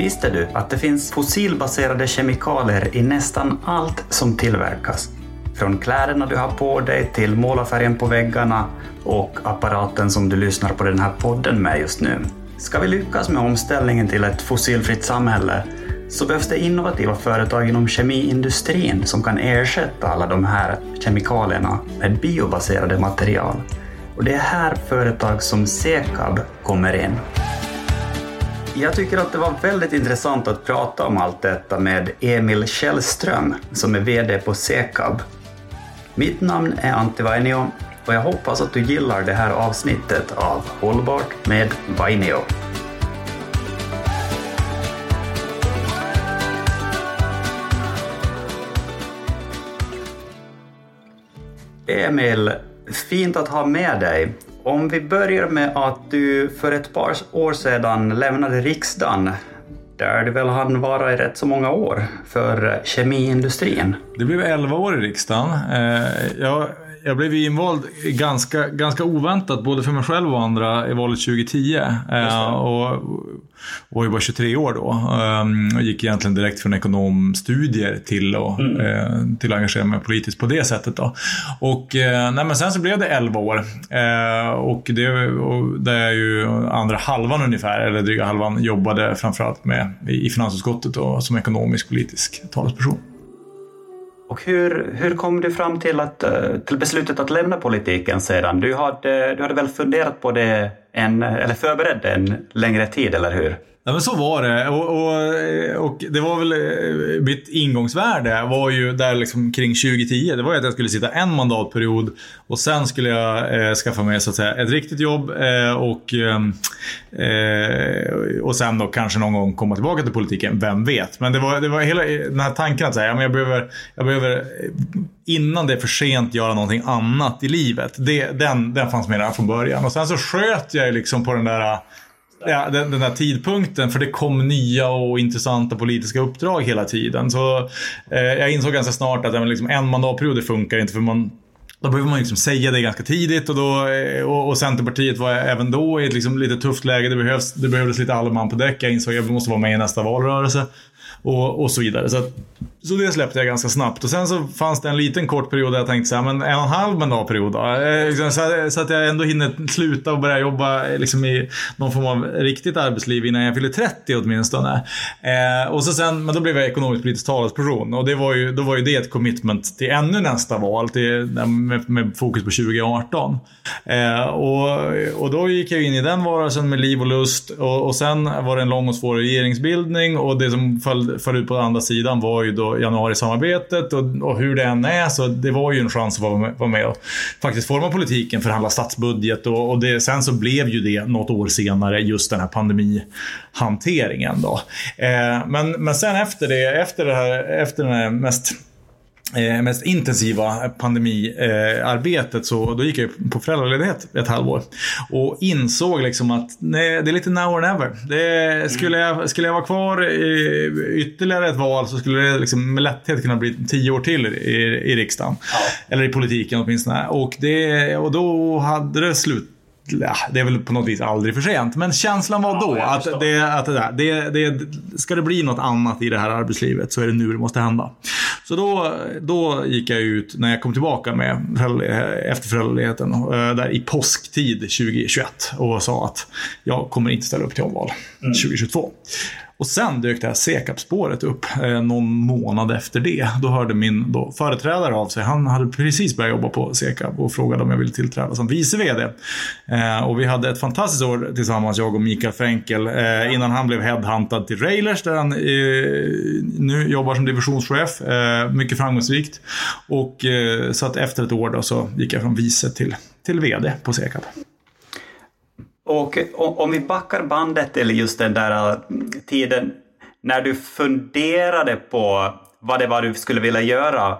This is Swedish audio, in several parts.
Visste du att det finns fossilbaserade kemikalier i nästan allt som tillverkas? Från kläderna du har på dig till målarfärgen på väggarna och apparaten som du lyssnar på den här podden med just nu. Ska vi lyckas med omställningen till ett fossilfritt samhälle så behövs det innovativa företag inom kemiindustrin som kan ersätta alla de här kemikalierna med biobaserade material. Och det är här företag som Sekab kommer in. Jag tycker att det var väldigt intressant att prata om allt detta med Emil Källström som är VD på Sekab. Mitt namn är Antti Vainio och jag hoppas att du gillar det här avsnittet av Hållbart med Vainio. Emil, fint att ha med dig. Om vi börjar med att du för ett par år sedan lämnade riksdagen där du väl hann vara i rätt så många år för kemiindustrin. Det blev 11 år i riksdagen. Eh, jag, jag blev invald ganska, ganska oväntat, både för mig själv och andra, i valet 2010. Eh, och var ju bara 23 år då. Ehm, och gick egentligen direkt från ekonomstudier till, och, mm. Eh, till att engagera mig politiskt på det sättet. Då. Och, nej, men sen så blev det 11 år. Och, det, och där jag ju andra halvan ungefär, eller dryga halvan, jobbade framförallt med i finansutskottet och som ekonomisk politisk talesperson. Och hur, hur kom du fram till, att, eh, till beslutet att lämna politiken sedan? Du hade, du hade väl funderat på det, en, eller förberett det en längre tid, eller hur? Ja men så var det. Och, och, och, det var väl eh, mitt ingångsvärde var ju där liksom kring 2010. Det var ju att jag skulle sitta en mandatperiod och sen skulle jag eh, skaffa mig så att säga ett riktigt jobb eh, och, eh, eh, och sen då kanske någon gång komma tillbaka till politiken. Vem vet? Men det var, det var hela den här tanken att säga, ja, men jag, behöver, jag behöver eh, innan det är för sent göra någonting annat i livet. Det, den, den fanns med redan från början. Och sen så sköt jag liksom på den där ja, den, den där tidpunkten. För det kom nya och intressanta politiska uppdrag hela tiden. Så eh, jag insåg ganska snart att liksom, en mandatperiod det funkar inte. för man då behöver man liksom säga det ganska tidigt och, då, eh, och, och Centerpartiet var även då i ett liksom lite tufft läge. Det, behövs, det behövdes lite all man på däck. Jag insåg att jag måste vara med i nästa valrörelse och, och så vidare. Så, så det släppte jag ganska snabbt. Och sen så fanns det en liten kort period där jag tänkte så här, men en och en halv mandatperiod då? Eh, liksom så, att jag ändå hinner sluta och börja jobba eh, liksom, i någon form av riktigt arbetsliv innan jag fyller 30 åtminstone. Eh, och så sen, men då blev jag ekonomisk politisk talesperson och det var ju, då var ju det ett commitment till ännu nästa val, till, med, med fokus på 2018. Och, och då gick jag in i den varelsen med liv och lust och, och sen var det en lång och svår regeringsbildning och det som föll föll ut på andra sidan var ju då januarisamarbetet och, och hur det än är så det var ju en chans att vara med, vara med och faktiskt forma politiken, förhandla statsbudget och, och det, sen så blev ju det något år senare just den här pandemihanteringen då. Eh, men, men sen efter det, efter det här, efter den här mest eh, mest intensiva pandemiarbetet så då gick jag på föräldraledighet ett halvår. Och insåg liksom att nej, det är lite now or never. Det, skulle, jag, skulle jag vara kvar ytterligare ett val så skulle det liksom med lätthet kunna bli tio år till i, i riksdagen. Ja. Eller i politiken åtminstone. Och, det, och då hade det slut ja, det är väl på något vis aldrig för sent. Men känslan var då ja, att, det, att det, det, det, ska det bli något annat i det här arbetslivet så är det nu det måste hända. Så då, då gick jag ut när jag kom tillbaka med efter föräldraledigheten, eh, där i påsktid 2021 och sa att jag kommer inte ställa upp till omval mm. 2022. Och sen dök det här Sekap-spåret upp eh, någon månad efter det. Då hörde min då, företrädare av sig. Han hade precis börjat jobba på Sekab och frågade om jag ville tillträda som vice VD. Eh, och vi hade ett fantastiskt år tillsammans, jag och Mikael Frenkel, eh, innan han blev headhuntad till Railers där han eh, nu jobbar som divisionschef. Eh, mycket framgångsrikt. Och eh, så att efter ett år då så gick jag från vice till, till VD på Sekab. Och om vi backar bandet till just den där äh, tiden när du funderade på vad det var du skulle vilja göra.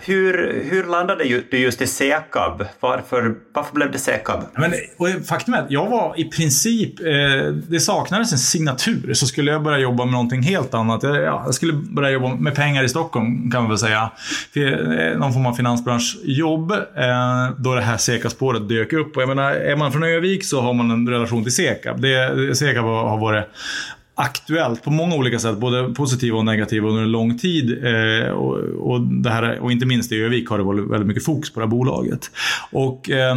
Hur, hur landade du just i Sekab? Varför, varför blev det Sekab? Men, och faktum är att jag var i princip, eh, det saknades en signatur. Så skulle jag börja jobba med någonting helt annat. Jag, ja, jag skulle börja jobba med pengar i Stockholm kan man väl säga. Eh, någon form av finansbranschjobb. Eh, då det här Sekab-spåret dök upp. Och jag menar, är man från Övik så har man en relation till Sekab. Det, Sekab har varit aktuellt på många olika sätt, både positiva och negativa under en lång tid. Eh, och, och, det här, och inte minst i Övik har det varit väldigt mycket fokus på det här bolaget. Och, eh,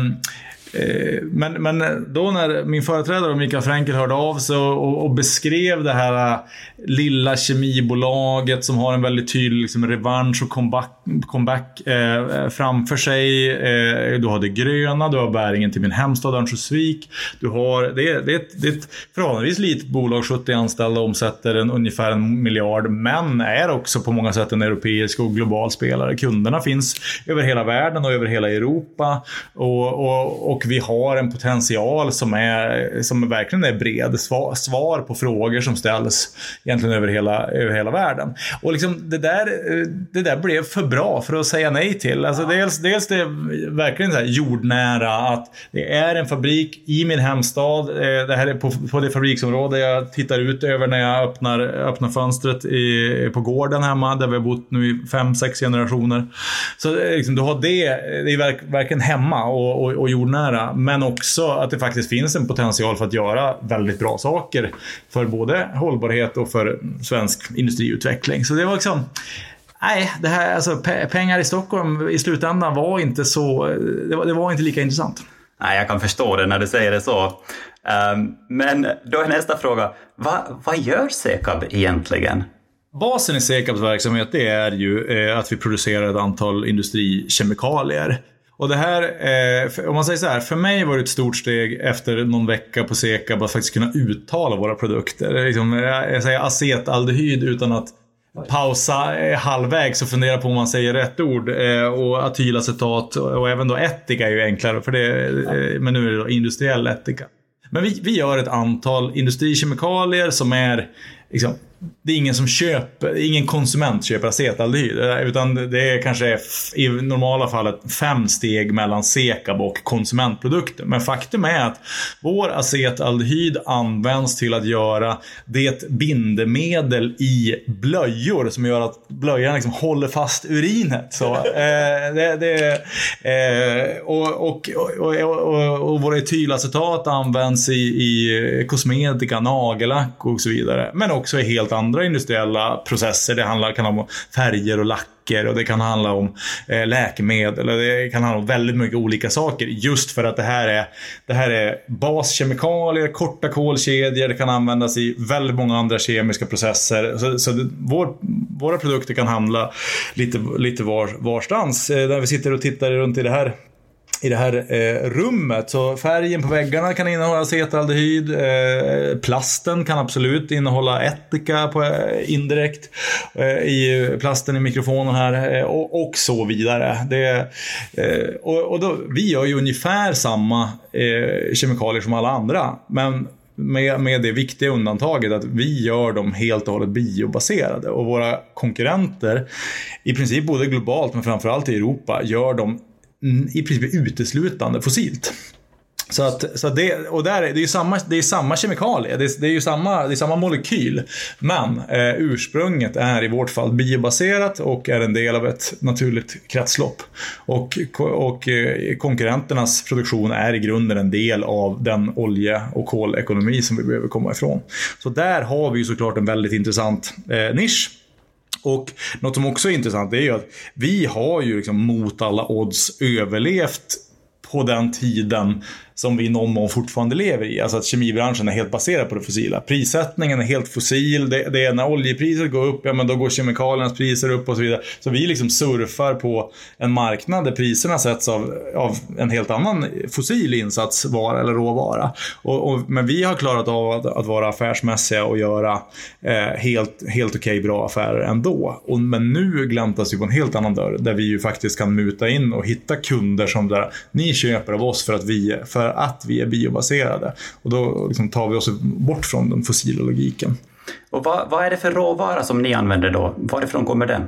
Eh, men, men eh, då när min företrädare Mikael Frenkel hörde av sig och, och, beskrev det här eh, lilla kemibolaget som har en väldigt tydlig liksom, revansch och comeback, comeback eh, framför sig. Eh, du har det gröna, du har bäringen till min hemstad Örnsköldsvik. Du har, det, är, det, är ett, det är ett förhållandevis litet bolag, 70 anställda, omsätter en, ungefär en miljard, men är också på många sätt en europeisk och global spelare. Kunderna finns över hela världen och över hela Europa. och, och, och och vi har en potential som, är, som verkligen är bred. Svar, svar på frågor som ställs egentligen över hela, över hela världen. Och liksom det, där, det där blev för bra för att säga nej till. Alltså dels, dels det verkligen så jordnära att det är en fabrik i min hemstad. Eh, det här är på, på det fabriksområde jag tittar ut över när jag öppnar, öppnar fönstret i, på gården hemma där vi har bott nu i fem, sex generationer. Så liksom, du har det, det är verk, verkligen hemma och, och, och jordnära nära. Men också att det faktiskt finns en potential för att göra väldigt bra saker. För både hållbarhet och för svensk industriutveckling. Så det var liksom... Nej, det här, alltså, pengar i Stockholm i slutändan var inte så... Det var, det var inte lika intressant. Nej, jag kan förstå det när du säger det så. Um, men då är nästa fråga, Va, vad gör Sekab egentligen? Basen i Sekabs verksamhet det är ju eh, att vi producerar ett antal industrikemikalier. Och det här, eh, om man säger så här, för mig var det ett stort steg efter någon vecka på Sekab att faktiskt kunna uttala våra produkter. Liksom, jag säger acetaldehyd utan att pausa eh, halvvägs och fundera på om man säger rätt ord. Eh, och atylacetat och även då etika är ju enklare, för det, eh, men nu är det då industriell etika. Men vi, vi gör ett antal industrikemikalier som är liksom, det är ingen som köper, ingen konsument köper acetaldehyd. Utan det är kanske i normala fallet fem steg mellan Sekab och konsumentprodukter. Men faktum är att vår acetaldehyd används till att göra det bindemedel i blöjor som gör att blöjan liksom håller fast urinet. Så, eh, det, det, eh, och, och, och, och, och våra etylacetat används i, i kosmetika, nagellack och så vidare. Men också i helt helt andra industriella processer. Det handlar, kan handla om färger och lacker och det kan handla om eh, läkemedel. Och det kan handla om väldigt mycket olika saker. Just för att det här är, det här är baskemikalier, korta kolkedjor. Det kan användas i väldigt många andra kemiska processer. Så, så det, vår, våra produkter kan handla lite, lite var, varstans. Eh, när vi sitter och tittar runt i det här i det här eh, rummet. Så färgen på väggarna kan innehålla acetaldehyd. Eh, plasten kan absolut innehålla etika på, eh, indirekt. Eh, I plasten i mikrofonen här eh, och, och, så vidare. Det, eh, och, och då, vi gör ju ungefär samma eh, kemikalier som alla andra. Men med, med det viktiga undantaget att vi gör dem helt och hållet biobaserade. Och våra konkurrenter, i princip både globalt men framförallt i Europa, gör dem Mm, i princip uteslutande fossilt. Så att, så det, och där, det är ju samma, det är samma kemikalie, det är, det är ju samma, det är samma molekyl. Men eh, ursprunget är i vårt fall biobaserat och är en del av ett naturligt kretslopp. Och, och eh, konkurrenternas produktion är i grunden en del av den olje och kolekonomi som vi behöver komma ifrån. Så där har vi ju såklart en väldigt intressant eh, nisch. Och något som också är intressant är ju att vi har ju liksom mot alla odds överlevt på den tiden som vi i någon mån fortfarande lever i. Alltså att kemibranschen är helt baserad på det fossila. Prissättningen är helt fossil. Det, det är när oljepriset går upp, ja men då går kemikaliernas priser upp och så vidare. Så vi liksom surfar på en marknad där priserna sätts av, av en helt annan fossil insatsvara eller råvara. Och, och, men vi har klarat av att, att vara affärsmässiga och göra eh, helt, helt okej okay, bra affärer ändå. Och, men nu gläntas vi på en helt annan dörr där vi ju faktiskt kan muta in och hitta kunder som där, ni köper av oss för att vi, för att vi är biobaserade. Och då liksom tar vi oss bort från den fossila logiken. Och vad, vad är det för råvara som ni använder då? Varifrån kommer den?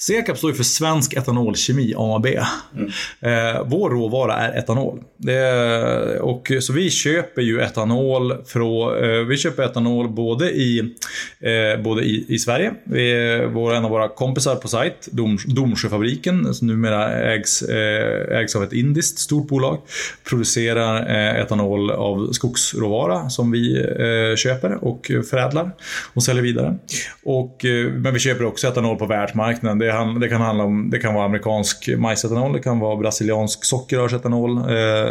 Sekab står ju för Svensk Etanolkemi AB. Mm. Eh, vår råvara är etanol. Det, och, så vi köper ju etanol från, eh, vi köper etanol både i, eh, både i, i Sverige. Vi, vår, en av våra kompisar på sajt, Dom, Domsjöfabriken, som numera ägs, ägs av ett indiskt stort bolag, producerar etanol av skogsråvara som vi köper och förädlar och säljer vidare. Och, men vi köper också etanol på världsmarknaden det, det, kan handla om, det kan vara amerikansk majsetanol, det kan vara brasiliansk sockerrörsetanol. Eh,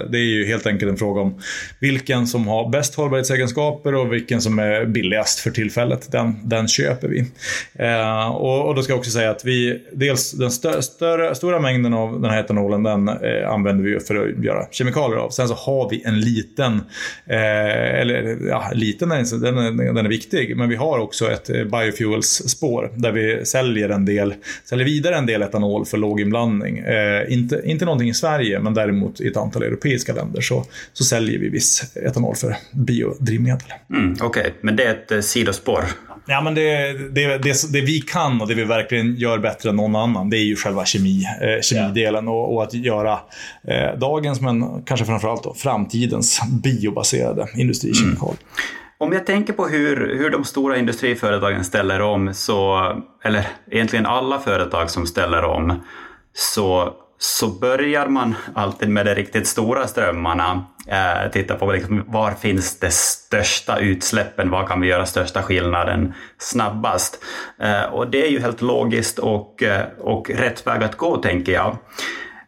det är ju helt enkelt en fråga om vilken som har bäst hållbarhetsegenskaper och vilken som är billigast för tillfället. Den, den köper vi. Eh, och, och då ska jag också säga att vi, dels den stö, större, stora mängden av den här etanolen den eh, använder vi för att göra kemikalier av. Sen så har vi en liten, eh, eller ja, liten är, den, är, den är viktig, men vi har också ett eh, biofuels-spår där vi säljer en del säljer vidare en del etanol för låg inblandning. Eh, inte, inte någonting i Sverige, men däremot i ett antal europeiska länder så, så säljer vi viss etanol för biodrivmedel. Mm, Okej, okay. men det är ett eh, sidospår? Ja, men det, det, det, det, vi kan och det vi verkligen gör bättre än någon annan, det är ju själva kemi, eh, kemidelen yeah. och, och, att göra eh, dagens, men kanske framförallt då, framtidens biobaserade industrikemikalier. Mm. Om jag tänker på hur, hur de stora industriföretagen ställer om, så, eller egentligen alla företag som ställer om, så, så börjar man alltid med de riktigt stora strömmarna. Eh, titta på liksom, var finns de största utsläppen, var kan vi göra största skillnaden snabbast? Eh, och det är ju helt logiskt och, eh, och rätt väg att gå, tänker jag.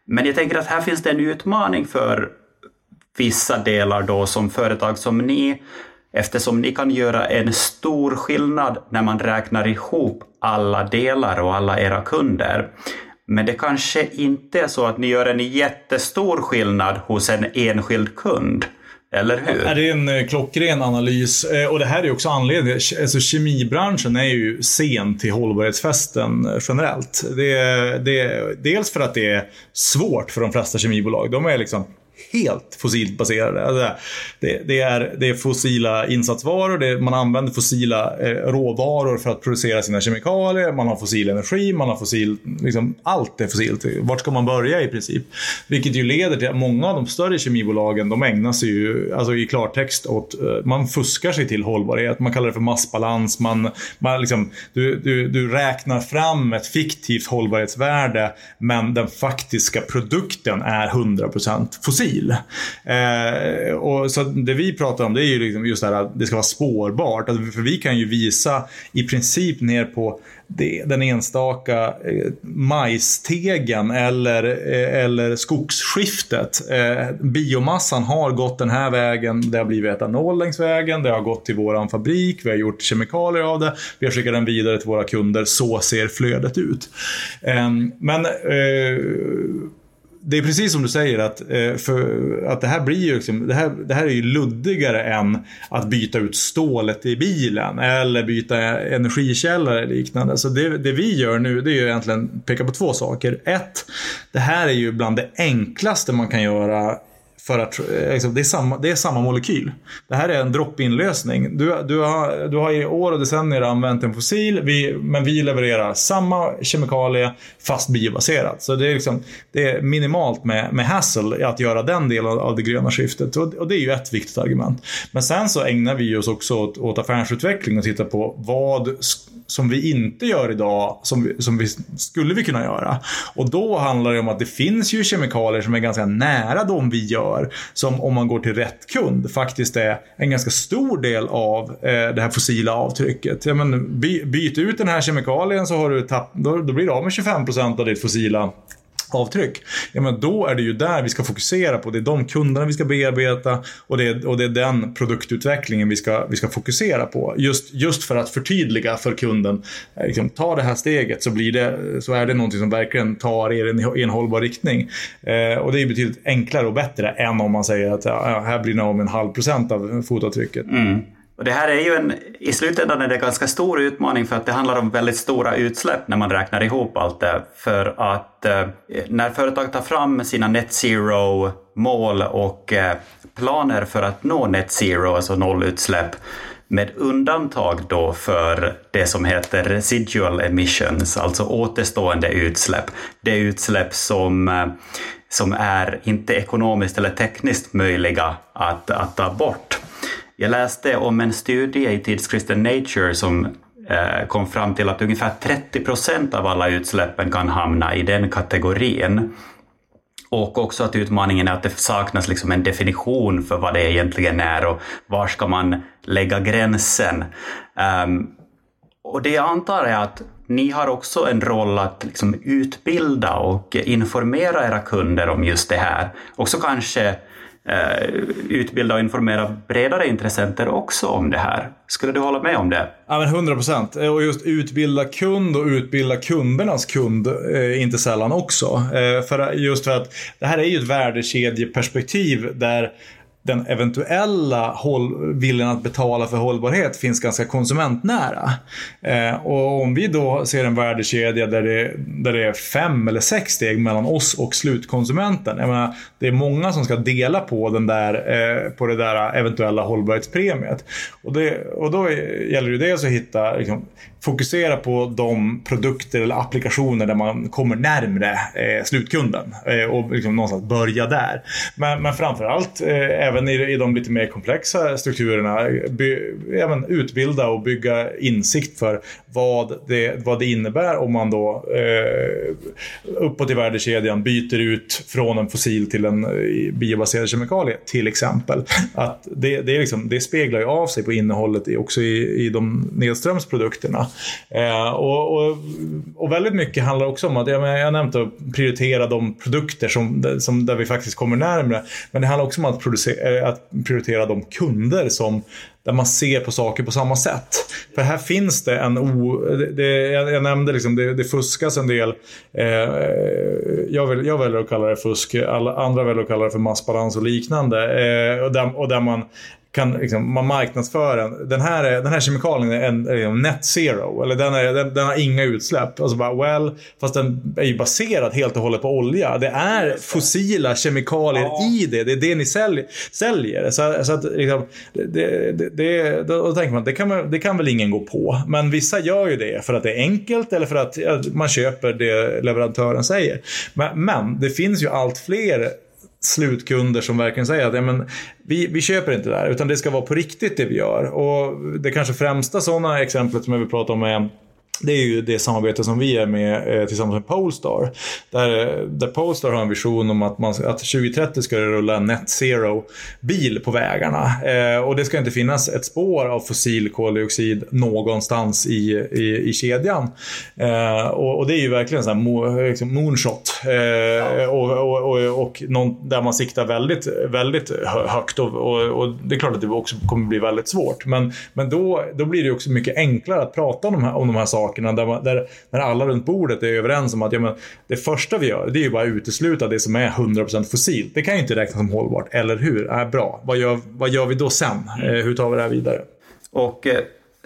Men jag tänker att här finns det en utmaning för vissa delar då som företag som ni eftersom ni kan göra en stor skillnad när man räknar ihop alla delar och alla era kunder. Men det kanske inte är så att ni gör en jättestor skillnad hos en enskild kund. Eller hur? Ja, det är en eh, klockren analys. Eh, och det här är också anledningen. Alltså, kemibranschen är ju sen till hållbarhetsfesten eh, generellt. Det är, det är, dels för att det är svårt för de flesta kemibolag. De är liksom helt fossilt baserade. Alltså, det, det, är, det är fossila insatsvaror, det, man använder fossila eh, råvaror för att producera sina kemikalier, man har fossil energi, man har fossil... Liksom, allt är fossilt. Vart ska man börja i princip? Vilket ju leder till att många av de större kemibolagen de ägnar sig ju alltså, i klartext åt... Eh, man fuskar sig till hållbarhet, man kallar det för massbalans, man, man liksom, du, du, du räknar fram ett fiktivt hållbarhetsvärde men den faktiska produkten är 100% fossil bil. Eh, och så det vi pratar om det är ju liksom just det här att det ska vara spårbart. Alltså, för vi kan ju visa i princip ner på det, den enstaka eh, majstegen eller, eh, eller skogsskiftet. Eh, biomassan har gått den här vägen, det har blivit etanol längs vägen, det har gått till våran fabrik, vi har gjort kemikalier av det, vi har skickat den vidare till våra kunder, så ser flödet ut. Eh, men eh, det är precis som du säger att, eh, för, att det här blir ju liksom, det här, det här är ju luddigare än att byta ut stålet i bilen eller byta energikällor eller liknande. Så det, det vi gör nu det är ju egentligen peka på två saker. Ett, det här är ju bland det enklaste man kan göra för att, eh, liksom, det, är samma, det är samma molekyl. Det här är en drop-in lösning. Du, du, har, du har i år och decennier använt en fossil, vi, men vi levererar samma kemikalie fast biobaserat. Så det är, liksom, det är minimalt med, med hassle att göra den delen av det gröna skiftet. Och, och, det är ju ett viktigt argument. Men sen så ägnar vi oss också åt, åt affärsutveckling och tittar på vad som vi inte gör idag som vi, som vi skulle vi kunna göra. Och då handlar det om att det finns ju kemikalier som är ganska nära de vi gör. Som om man går till rätt kund faktiskt är en ganska stor del av eh, det här fossila avtrycket. Ja, men, by, byt ut den här kemikalien så har du tapp, då, då blir du av med 25% av ditt fossila avtryck. Ja, men då är det ju där vi ska fokusera på. Det är de kunderna vi ska bearbeta och det är, och det är den produktutvecklingen vi ska, vi ska fokusera på. Just, just för att förtydliga för kunden. Eh, liksom, ta det här steget så, blir det, så är det någonting som verkligen tar er i en, i en hållbar riktning. Eh, och det är betydligt enklare och bättre än om man säger att ja, här blir ni av med en halv procent av fotavtrycket. Mm. Och det här är ju en, i slutändan är det en ganska stor utmaning för att det handlar om väldigt stora utsläpp när man räknar ihop allt det. För att eh, när företag tar fram sina net zero-mål och eh, planer för att nå net zero, alltså nollutsläpp, med undantag då för det som heter residual emissions, alltså återstående utsläpp. Det utsläpp som, eh, som är inte ekonomiskt eller tekniskt möjliga att, att ta bort. Jag läste om en studie i tidskriften Nature som eh, kom fram till att ungefär 30 procent av alla utsläppen kan hamna i den kategorin. Och också att utmaningen är att det saknas liksom en definition för vad det egentligen är och var ska man lägga gränsen. Um, och det jag antar är att ni har också en roll att liksom utbilda och informera era kunder om just det här. Också kanske Eh, utbilda och informera bredare intressenter också om det här. Skulle du hålla med om det? Ja, men 100 procent. Eh, och just utbilda kund och utbilda kundernas kund eh, inte sällan också. Eh, för just för att det här är ju ett värdekedjeperspektiv där den eventuella håll, viljan att betala för hållbarhet finns ganska konsumentnära. Eh, och om vi då ser en värdekedja där det, där det är fem eller sex steg mellan oss och slutkonsumenten. Jag menar, det är många som ska dela på, den där, eh, på det där eventuella hållbarhetspremiet. Och, det, och då gäller det dels att hitta liksom, fokusera på de produkter eller applikationer där man kommer närmre eh, slutkunden eh, och liksom någonstans börja där. Men, men framförallt eh, även i, i de lite mer komplexa strukturerna by, även utbilda och bygga insikt för vad det, vad det innebär om man då eh, uppåt i värdekedjan byter ut från en fossil till en eh, biobaserad kemikalie till exempel. Att det, det, är liksom, det speglar ju av sig på innehållet i, också i, i de nedströmsprodukterna. Eh, och, och, och, väldigt mycket handlar också om att, jag, jag nämnde att prioritera de produkter som, som, där vi faktiskt kommer närmare. Men det handlar också om att, eh, att prioritera de kunder som där man ser på saker på samma sätt. För här finns det en o... Det, jag, jag nämnde liksom, det, det fuskas en del. Eh, jag, vill, jag väljer att kalla det fusk. Alla andra väljer att kalla det för massbalans och liknande. Eh, och, där, och där man kan liksom, man marknadsför den. Den här, den här kemikalien är en, en net zero. Eller den, är, den, den, har inga utsläpp. Alltså bara, well, fast den är ju baserad helt och hållet på olja. Det är fossila kemikalier ja. i det. Det är det ni sälj, säljer. Så, så att, liksom, det, det, det, då tänker man, det kan, det kan väl ingen gå på. Men vissa gör ju det för att det är enkelt eller för att man köper det leverantören säger. Men, men det finns ju allt fler slutkunder som verkligen säger att ja, men, vi, vi köper inte det här, utan det ska vara på riktigt det vi gör. Och det kanske främsta sådana exemplet som jag vill prata om är det är ju det samarbete som vi är med eh, tillsammans med Polestar. Där, där Polestar har en vision om att, man, att 2030 ska det rulla en net zero bil på vägarna. Eh, och det ska inte finnas ett spår av fossil koldioxid någonstans i, i, i kedjan. Eh, och, och, det är ju verkligen en mo, liksom moonshot. Eh, och, och, och, och någon, där man siktar väldigt, väldigt högt. Och, och, det är klart att det också kommer bli väldigt svårt. Men, men då, då blir det också mycket enklare att prata om de här, om de här sakerna sakerna där, man, där, där alla runt bordet är överens om att ja, men, det första vi gör det är ju bara att utesluta det som är 100% fossilt. Det kan ju inte räknas som hållbart, eller hur? Äh, bra, vad gör, vad gör vi då sen? Eh, hur tar vi det här vidare? Och eh,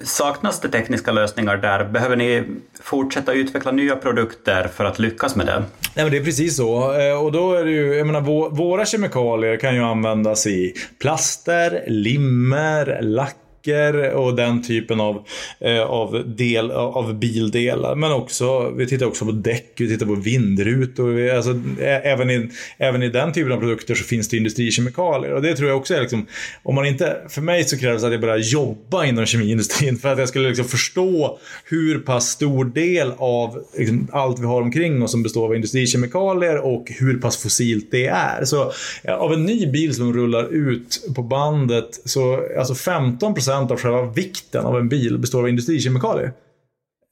Saknas det tekniska lösningar där? Behöver ni fortsätta utveckla nya produkter för att lyckas med det? Nej, men det är precis så. Eh, och då är det ju, jag menar, våra kemikalier kan ju användas i plaster, limmer, lack däcker och den typen av, eh, av, del, av bildelar. Men också, vi tittar också på däck, vi tittar på vindrutor. Alltså, även, i, även i den typen av produkter så finns det industrikemikalier. Och det tror jag också är liksom, om man inte, för mig så krävs det att jag börjar jobba inom kemiindustrin för att jag skulle liksom förstå hur pass stor del av liksom, allt vi har omkring oss som består av industrikemikalier och hur pass fossilt det är. Så av en ny bil som rullar ut på bandet så alltså 15 procent av själva vikten av en bil består av industrikemikalier.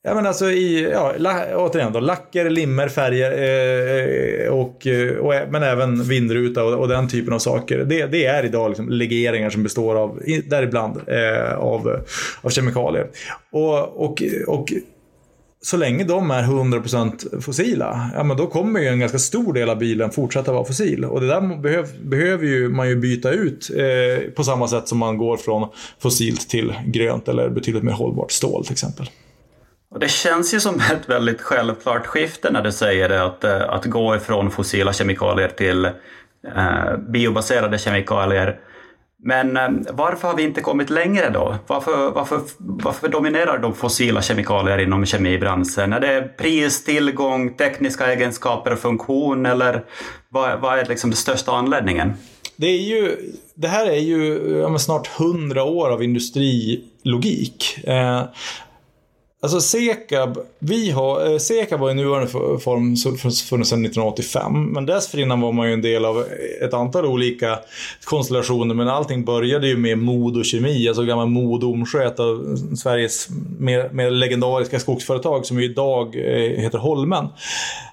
Ja men alltså i, ja, la, återigen då, lacker, limmer, färger eh, eh och, eh, och, men även vindruta och, och, den typen av saker. Det, det är idag liksom legeringar som består av, däribland, eh, av, av kemikalier. Och, och, och så länge de är 100% fossila, ja men då kommer ju en ganska stor del av bilen fortsätta vara fossil. Och det där behöv, behöver ju man ju byta ut eh, på samma sätt som man går från fossilt till grönt eller betydligt mer hållbart stål till exempel. Och det känns ju som ett väldigt självklart skifte när du säger det, att, eh, att gå ifrån fossila kemikalier till eh, biobaserade kemikalier. Men eh, varför har vi inte kommit längre då? Varför, varför, varför dominerar de fossila kemikalier inom kemibranschen? Är det pris, tillgång, tekniska egenskaper och funktion eller vad, vad är liksom den största anledningen? Det, är ju, det här är ju ja, snart hundra år av industrilogik. Eh, Alltså Sekab, vi har, eh, Sekab var i nuvarande form funnits sedan 1985. Men dessförinnan var man ju en del av ett antal olika konstellationer. Men allting började ju med Modo Kemi, alltså gamla Modo Omsjö, ett av Sveriges mer, mer legendariska skogsföretag som ju idag eh, heter Holmen.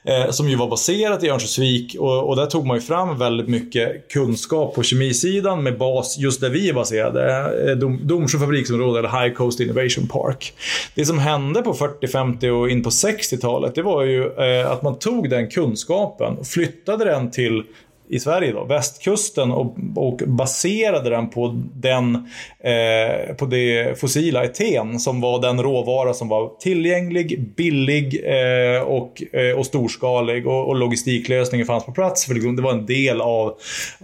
Eh, som ju var baserat i Örnsköldsvik och, och där tog man ju fram väldigt mycket kunskap på kemisidan med bas just där vi är baserade. Eh, Domsjö fabriksområde eller High Coast Innovation Park. Det som hände på 40, 50 och in på 60-talet det var ju eh, att man tog den kunskapen och flyttade den till i Sverige, då, västkusten och, och baserade den på, den, eh, på det fossila eten som var den råvara som var tillgänglig, billig eh, och, eh, och storskalig och, och logistiklösningen fanns på plats. För liksom, det var en del av,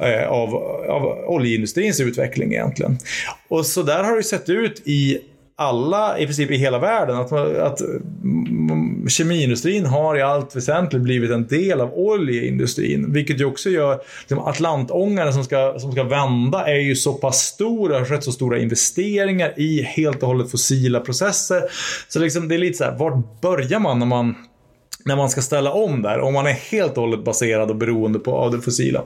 eh, av, av oljeindustrins utveckling egentligen. Och så där har det sett ut i alla, i princip i hela världen, att, att kemiindustrin har i allt väsentligt blivit en del av oljeindustrin. Vilket ju också gör, liksom, Atlantångaren som ska, som ska vända är ju så pass stor, det har skett så stora investeringar i helt och hållet fossila processer. Så liksom, det är lite så här, vart börjar man när man när man ska ställa om där, om man är helt och hållet baserad och beroende på, av det fossila.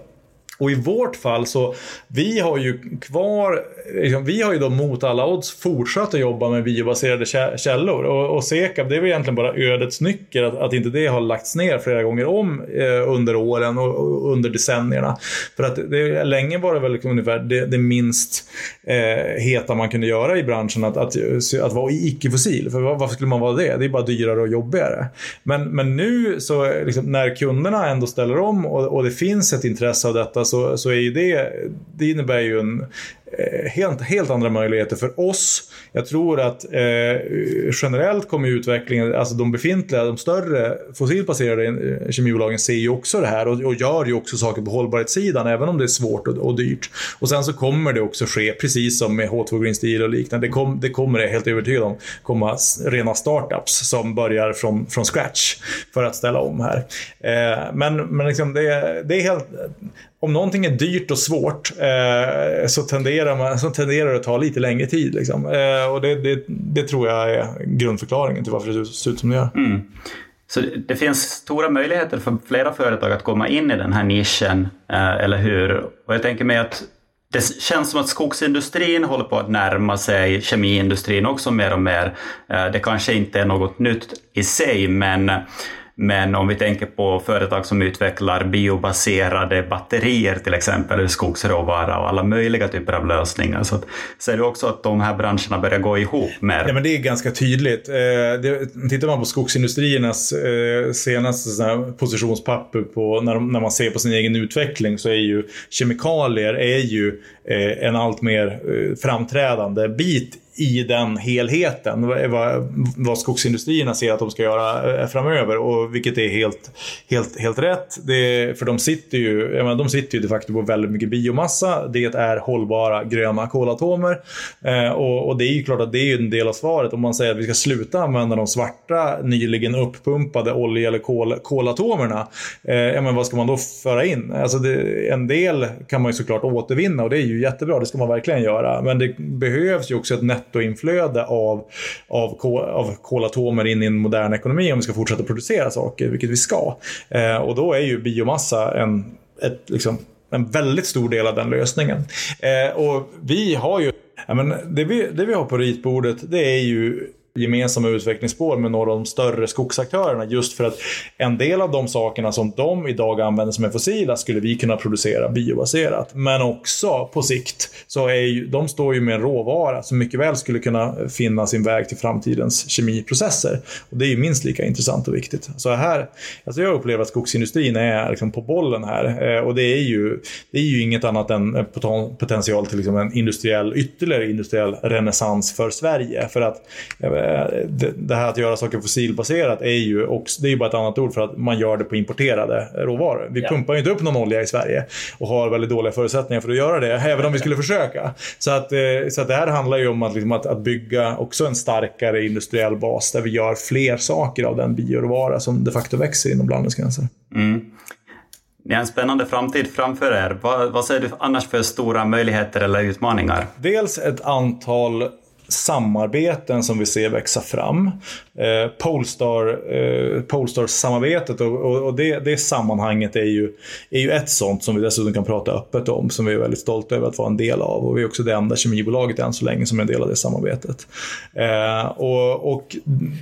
Och i vårt fall så, vi har ju kvar, liksom, vi har ju då mot alla odds fortsatt att jobba med biobaserade källor. Och, och Sekab, det är väl egentligen bara ödets nyckel att, att inte det har lagts ner flera gånger om eh, under åren och, och, under decennierna. För att det, länge var det väl liksom ungefär det, det minst eh, heta man kunde göra i branschen att, att, att vara icke-fossil. För varför skulle man vara det? Det är bara dyrare och jobbigare. Men, men nu så, liksom, när kunderna ändå ställer om och, och det finns ett intresse av detta så, så är ju det, det innebär ju en, Eh, helt, helt andra möjligheter för oss. Jag tror att eh, generellt kommer utvecklingen, alltså de befintliga, de större fossilbaserade eh, kemibolagen ser ju också det här och, och gör ju också saker på hållbarhetssidan, även om det är svårt och, och, dyrt. Och sen så kommer det också ske, precis som med H2 Green Steel och liknande, det, kom, det kommer, jag helt övertygad om, komma rena startups som börjar från, från scratch för att ställa om här. Eh, men men liksom det, det är helt om någonting är dyrt och svårt eh, så, tenderar man, så tenderar det att ta lite längre tid. Liksom. Eh, och det, det, det, tror jag är grundförklaringen till varför det ser ut som det gör. Mm. Så det finns stora möjligheter för flera företag att komma in i den här nischen, eh, eller hur? Och jag tänker mig att det känns som att skogsindustrin håller på att närma sig kemiindustrin också mer och mer. Eh, det kanske inte är något nytt i sig, men men om vi tänker på företag som utvecklar biobaserade batterier till exempel, skogsråvara och alla möjliga typer av lösningar. Så ser du också att de här branscherna börjar gå ihop mer? Ja, men det är ganska tydligt. Eh, det, tittar man på skogsindustriernas eh, senaste positionspapper på, när, de, när man ser på sin egen utveckling så är ju kemikalier är ju eh, en allt mer framträdande bit i den helheten. Vad, vad skogsindustrierna ser att de ska göra eh, framöver och vilket är helt, helt, helt rätt. Det, för de sitter ju, jag menar, de sitter ju de facto på väldigt mycket biomassa. Det är hållbara gröna kolatomer. Eh, och, och, det är ju klart att det är en del av svaret. Om man säger att vi ska sluta använda de svarta nyligen uppumpade olje eller kol, kolatomerna. Eh, menar, vad ska man då föra in? Alltså det, en del kan man ju såklart återvinna och det är ju jättebra. Det ska man verkligen göra. Men det behövs ju också ett nettoinflöde av, av, av kolatomer in i en modern ekonomi om vi ska fortsätta producera saker, vilket vi ska. Eh, och då är ju biomassa en, ett, liksom, en väldigt stor del av den lösningen. Eh, och vi har ju, ja, men det, vi, det vi har på ritbordet det är ju gemensamma utvecklingsspår med några av de större skogsaktörerna. Just för att en del av de sakerna som de idag använder som är fossila skulle vi kunna producera biobaserat. Men också på sikt så är ju, de står ju med en råvara som mycket väl skulle kunna finna sin väg till framtidens kemiprocesser. Och det är ju minst lika intressant och viktigt. Så här, alltså jag upplever att skogsindustrin är liksom på bollen här eh, och det är ju, det är ju inget annat än potential till liksom en industriell, ytterligare industriell renässans för Sverige. För att eh, det, det, här att göra saker fossilbaserat är ju också, det är ju bara ett annat ord för att man gör det på importerade råvaror. Vi ja. pumpar ju inte upp någon olja i Sverige och har väldigt dåliga förutsättningar för att göra det, även om vi skulle försöka. Så att, eh, så att det här handlar ju om att, liksom, att, att bygga också en starkare industriell bas där vi gör fler saker av den bioråvara som de facto växer inom landets gränser. Mm. Ni har en spännande framtid framför er. Vad, vad ser du annars för stora möjligheter eller utmaningar? Dels ett antal samarbeten som vi ser växa fram. Eh, Polestar, eh, Polestar-samarbetet och, och, och, det, det sammanhanget är ju, är ju ett sånt som vi dessutom kan prata öppet om, som vi är väldigt stolta över att vara en del av. Och vi är också det enda kemibolaget än så länge som är en del av det samarbetet. Eh, och, och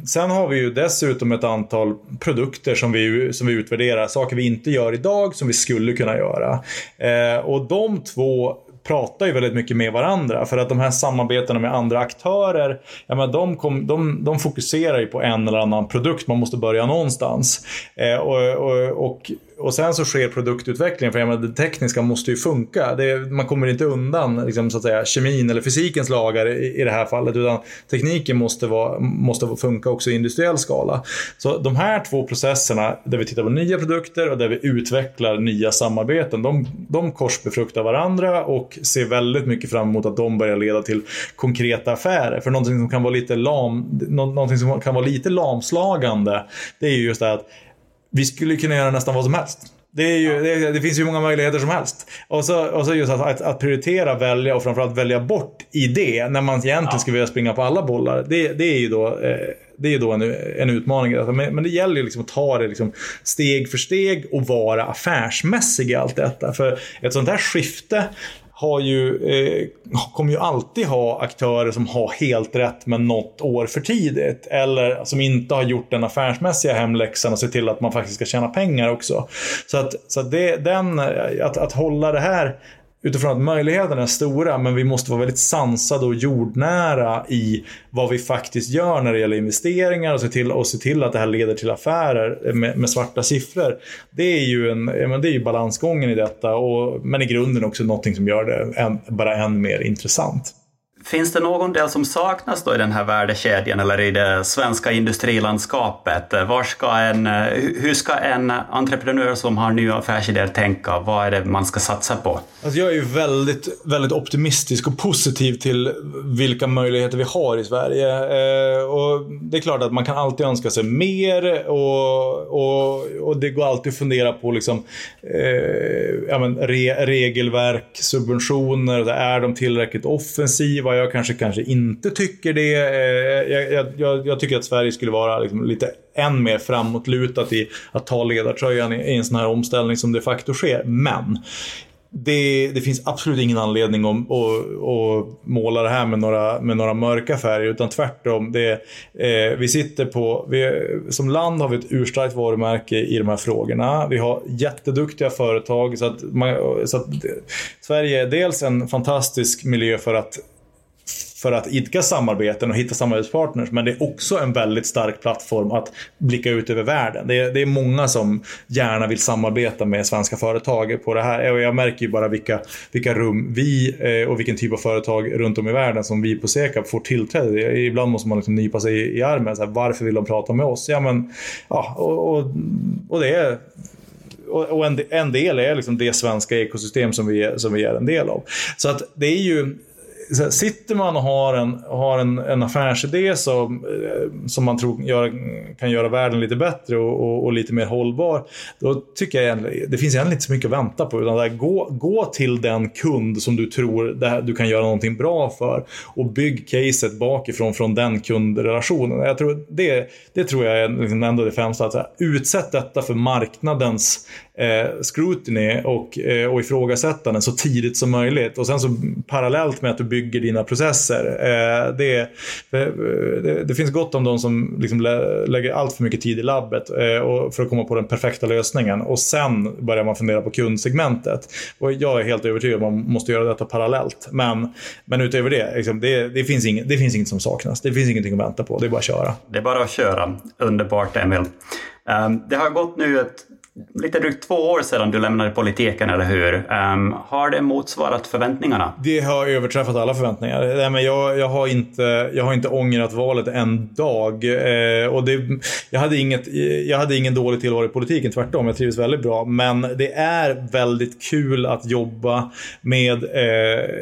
Sen har vi ju dessutom ett antal produkter som vi, som vi utvärderar, saker vi inte gör idag som vi skulle kunna göra. Eh, och de två pratar ju väldigt mycket med varandra. För att de här samarbetena med andra aktörer, ja, men de, kom, de, de fokuserar ju på en eller annan produkt. Man måste börja någonstans. Eh, och, och, och och sen så sker produktutvecklingen, för jag menar, det tekniska måste ju funka. Det, man kommer inte undan liksom, så att säga, kemin eller fysikens lagar i, i det här fallet, utan tekniken måste, vara, måste funka också i industriell skala. Så de här två processerna, där vi tittar på nya produkter och där vi utvecklar nya samarbeten, de, de korsbefruktar varandra och ser väldigt mycket fram emot att de börjar leda till konkreta affärer. För någonting som kan vara lite, lam, någonting som kan vara lite lamslagande, det är ju just det här att vi skulle kunna göra nästan vad som helst. Det, är ju, det, det, finns ju många möjligheter som helst. Och så, och så just att, att, att, prioritera, välja och framförallt välja bort idé när man egentligen ja. skulle vilja springa på alla bollar. Det, det är ju då, eh, det är då en, en utmaning. Men, men det gäller ju liksom att ta det liksom steg för steg och vara affärsmässig i allt detta. För ett sånt här skifte har ju, eh, kommer ju alltid ha aktörer som har helt rätt men något år för tidigt. Eller som inte har gjort den affärsmässiga hemläxan och se till att man faktiskt ska tjäna pengar också. Så att, så att, det, den, att, att hålla det här utifrån att möjligheterna är stora men vi måste vara väldigt sansade och jordnära i vad vi faktiskt gör när det gäller investeringar och se till, och se till att det här leder till affärer med, med svarta siffror. Det är ju, en, det är ju balansgången i detta och, men i grunden också någonting som gör det än, bara än mer intressant. Finns det någon del som saknas då i den här värdekedjan eller i det svenska industrilandskapet? Var ska en, hur ska en entreprenör som har nya affärsidéer tänka? Vad är det man ska satsa på? Alltså jag är ju väldigt, väldigt optimistisk och positiv till vilka möjligheter vi har i Sverige. Eh, och Det är klart att man kan alltid önska sig mer och, och, och det går alltid att fundera på liksom, eh, ja, men re, regelverk, subventioner. Är de tillräckligt offensiva? Jag kanske, kanske inte tycker det. Eh, jag, jag, jag tycker att Sverige skulle vara liksom lite än mer framåtlutat i att ta ledartröjan i, i en sån här omställning som de facto sker. Men det, det, finns absolut ingen anledning att, att, att, måla det här med några, med några mörka färger. Utan tvärtom. Det, eh, vi sitter på, vi, som land har vi ett urstarkt varumärke i de här frågorna. Vi har jätteduktiga företag. Så att, man, så att Sverige är dels en fantastisk miljö för att för att idka samarbeten och hitta samarbetspartners. Men det är också en väldigt stark plattform att blicka ut över världen. Det är, det är många som gärna vill samarbeta med svenska företag på det här. Och jag märker ju bara vilka, vilka rum vi eh, och vilken typ av företag runt om i världen som vi på Sekab får tillträde till. Ibland måste man liksom nypa sig i, i armen. Så här, varför vill de prata med oss? Ja, men, ja, och, och, och det är och en, en del är liksom det svenska ekosystem som vi, som vi är en del av. Så att det är ju här, sitter man och har en, har en, en affärsidé som, eh, som man tror gör, kan göra världen lite bättre och, och, och, lite mer hållbar. Då tycker jag det finns egentligen inte så mycket att vänta på. Utan där, gå, gå till den kund som du tror det du kan göra någonting bra för. Och bygg caset bakifrån från den kundrelationen. Jag tror, det, det tror jag är liksom ändå det främsta. Att, här, utsätt detta för marknadens eh, scrutiny och, eh, och ifrågasättanden så tidigt som möjligt. Och sen så parallellt med att du bygger dina processer. Eh, det, eh, det, det, finns gott om de som liksom lä lägger allt för mycket tid i labbet eh, och för att komma på den perfekta lösningen. Och sen börjar man fundera på kundsegmentet. Och jag är helt övertygad om att man måste göra detta parallellt. Men, men utöver det, liksom, det, det, finns inget, det finns inget som saknas. Det finns ingenting att vänta på. Det är bara att köra. Det är bara att köra. Underbart, Emil. Ehm, det har gått nu ett lite drygt två år sedan du lämnade politiken, eller hur? Um, har det motsvarat förväntningarna? Det har överträffat alla förväntningar. Nej, men jag, jag, har inte, jag har inte ångrat valet en dag. Eh, och det, jag, hade inget, jag hade ingen dålig tillvaro i politiken, tvärtom. Jag trivs väldigt bra. Men det är väldigt kul att jobba med... Eh,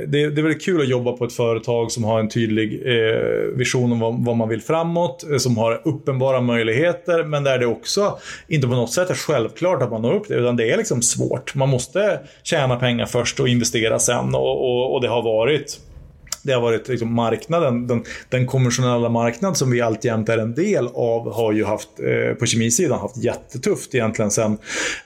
det, det, är väldigt kul att jobba på ett företag som har en tydlig eh, vision om vad, vad man vill framåt. Eh, som har uppenbara möjligheter, men där det också inte på något sätt är självklart att man når upp det, utan det är liksom svårt. Man måste tjäna pengar först och investera sen och, och, och det har varit det har varit liksom marknaden, den, den konventionella marknad som vi alltjämt är en del av har ju haft, eh, på kemisidan, haft jättetufft egentligen sen,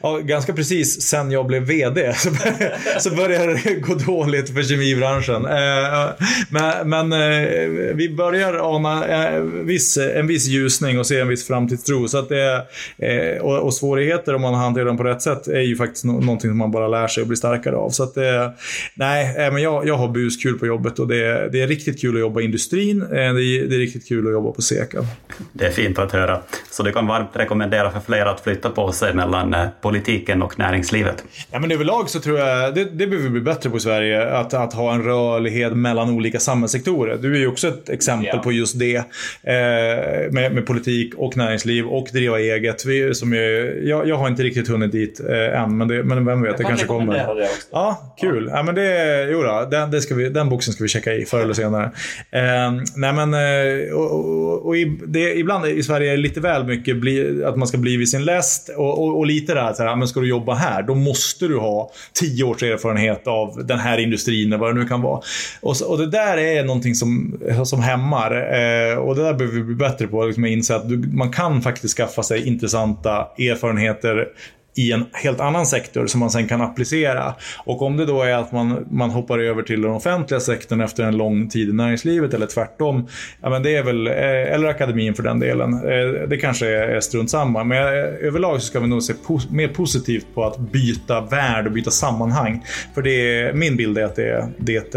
ja, ganska precis sen jag blev VD så, började, så började det gå dåligt för kemibranschen. Eh, men, men eh, vi börjar ana eh, viss, en viss ljusning och se en viss framtidstro. Så att det, eh, och, och, svårigheter om man hanterar dem på rätt sätt är ju faktiskt no någonting som man bara lär sig och blir starkare av. Så att eh, nej, eh, men jag, jag har buskul på jobbet och det det, är riktigt kul att jobba i industrin. Eh, det är, det är riktigt kul att jobba på Seka. Det är fint att höra. Så du kan varmt rekommendera för fler att flytta på sig mellan eh, politiken och näringslivet? Ja, men överlag så tror jag det, det behöver vi bli bättre på i Sverige. Att, att ha en rörlighet mellan olika samhällssektorer. Du är ju också ett exempel ja. på just det. Eh, med, med, politik och näringsliv och driva eget. Vi, som är, jag, jag har inte riktigt hunnit dit eh, än, men, det, men vem vet, jag det kanske kommer. Det också. Ja, kul. Ja. ja men det, jo då, den, det ska vi, den boxen ska vi checka i förr eller senare. Eh, nej men, eh, och, och, och det, ibland i Sverige är det lite väl mycket bli, att man ska bli vid sin läst. Och, och, och lite där, så här, ah, men ska du jobba här, då måste du ha tio års erfarenhet av den här industrin, eller vad det nu kan vara. Och, och det där är någonting som, som hämmar. Eh, och det där behöver vi bli bättre på, liksom att inse att du, man kan faktiskt skaffa sig intressanta erfarenheter i en helt annan sektor som man sen kan applicera. Och om det då är att man, man hoppar över till den offentliga sektorn efter en lång tid i näringslivet eller tvärtom. Ja, men det är väl, eh, eller akademin för den delen. Eh, det kanske är strunt samma. Men eh, överlag så ska vi nog se pos mer positivt på att byta värld och byta sammanhang. För det är, min bild är att det, det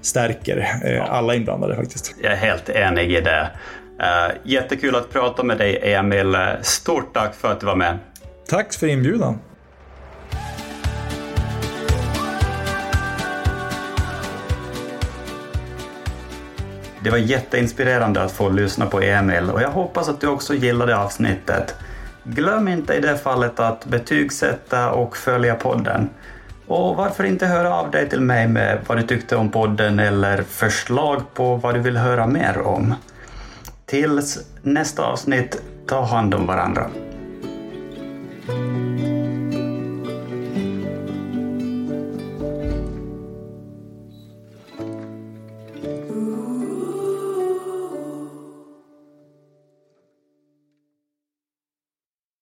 stärker alla inblandade faktiskt. Jag är helt enig i det. jättekul att prata med dig Emil. Stort tack för att du var med. Tack för inbjudan. Det var jätteinspirerande att få lyssna på Emil och jag hoppas att du också gillade avsnittet. Glöm inte i det fallet att betygsätta och följa podden. Och varför inte höra av dig till mig med vad du tyckte om podden eller förslag på vad du vill höra mer om. Tills nästa avsnitt, ta hand om varandra. うん。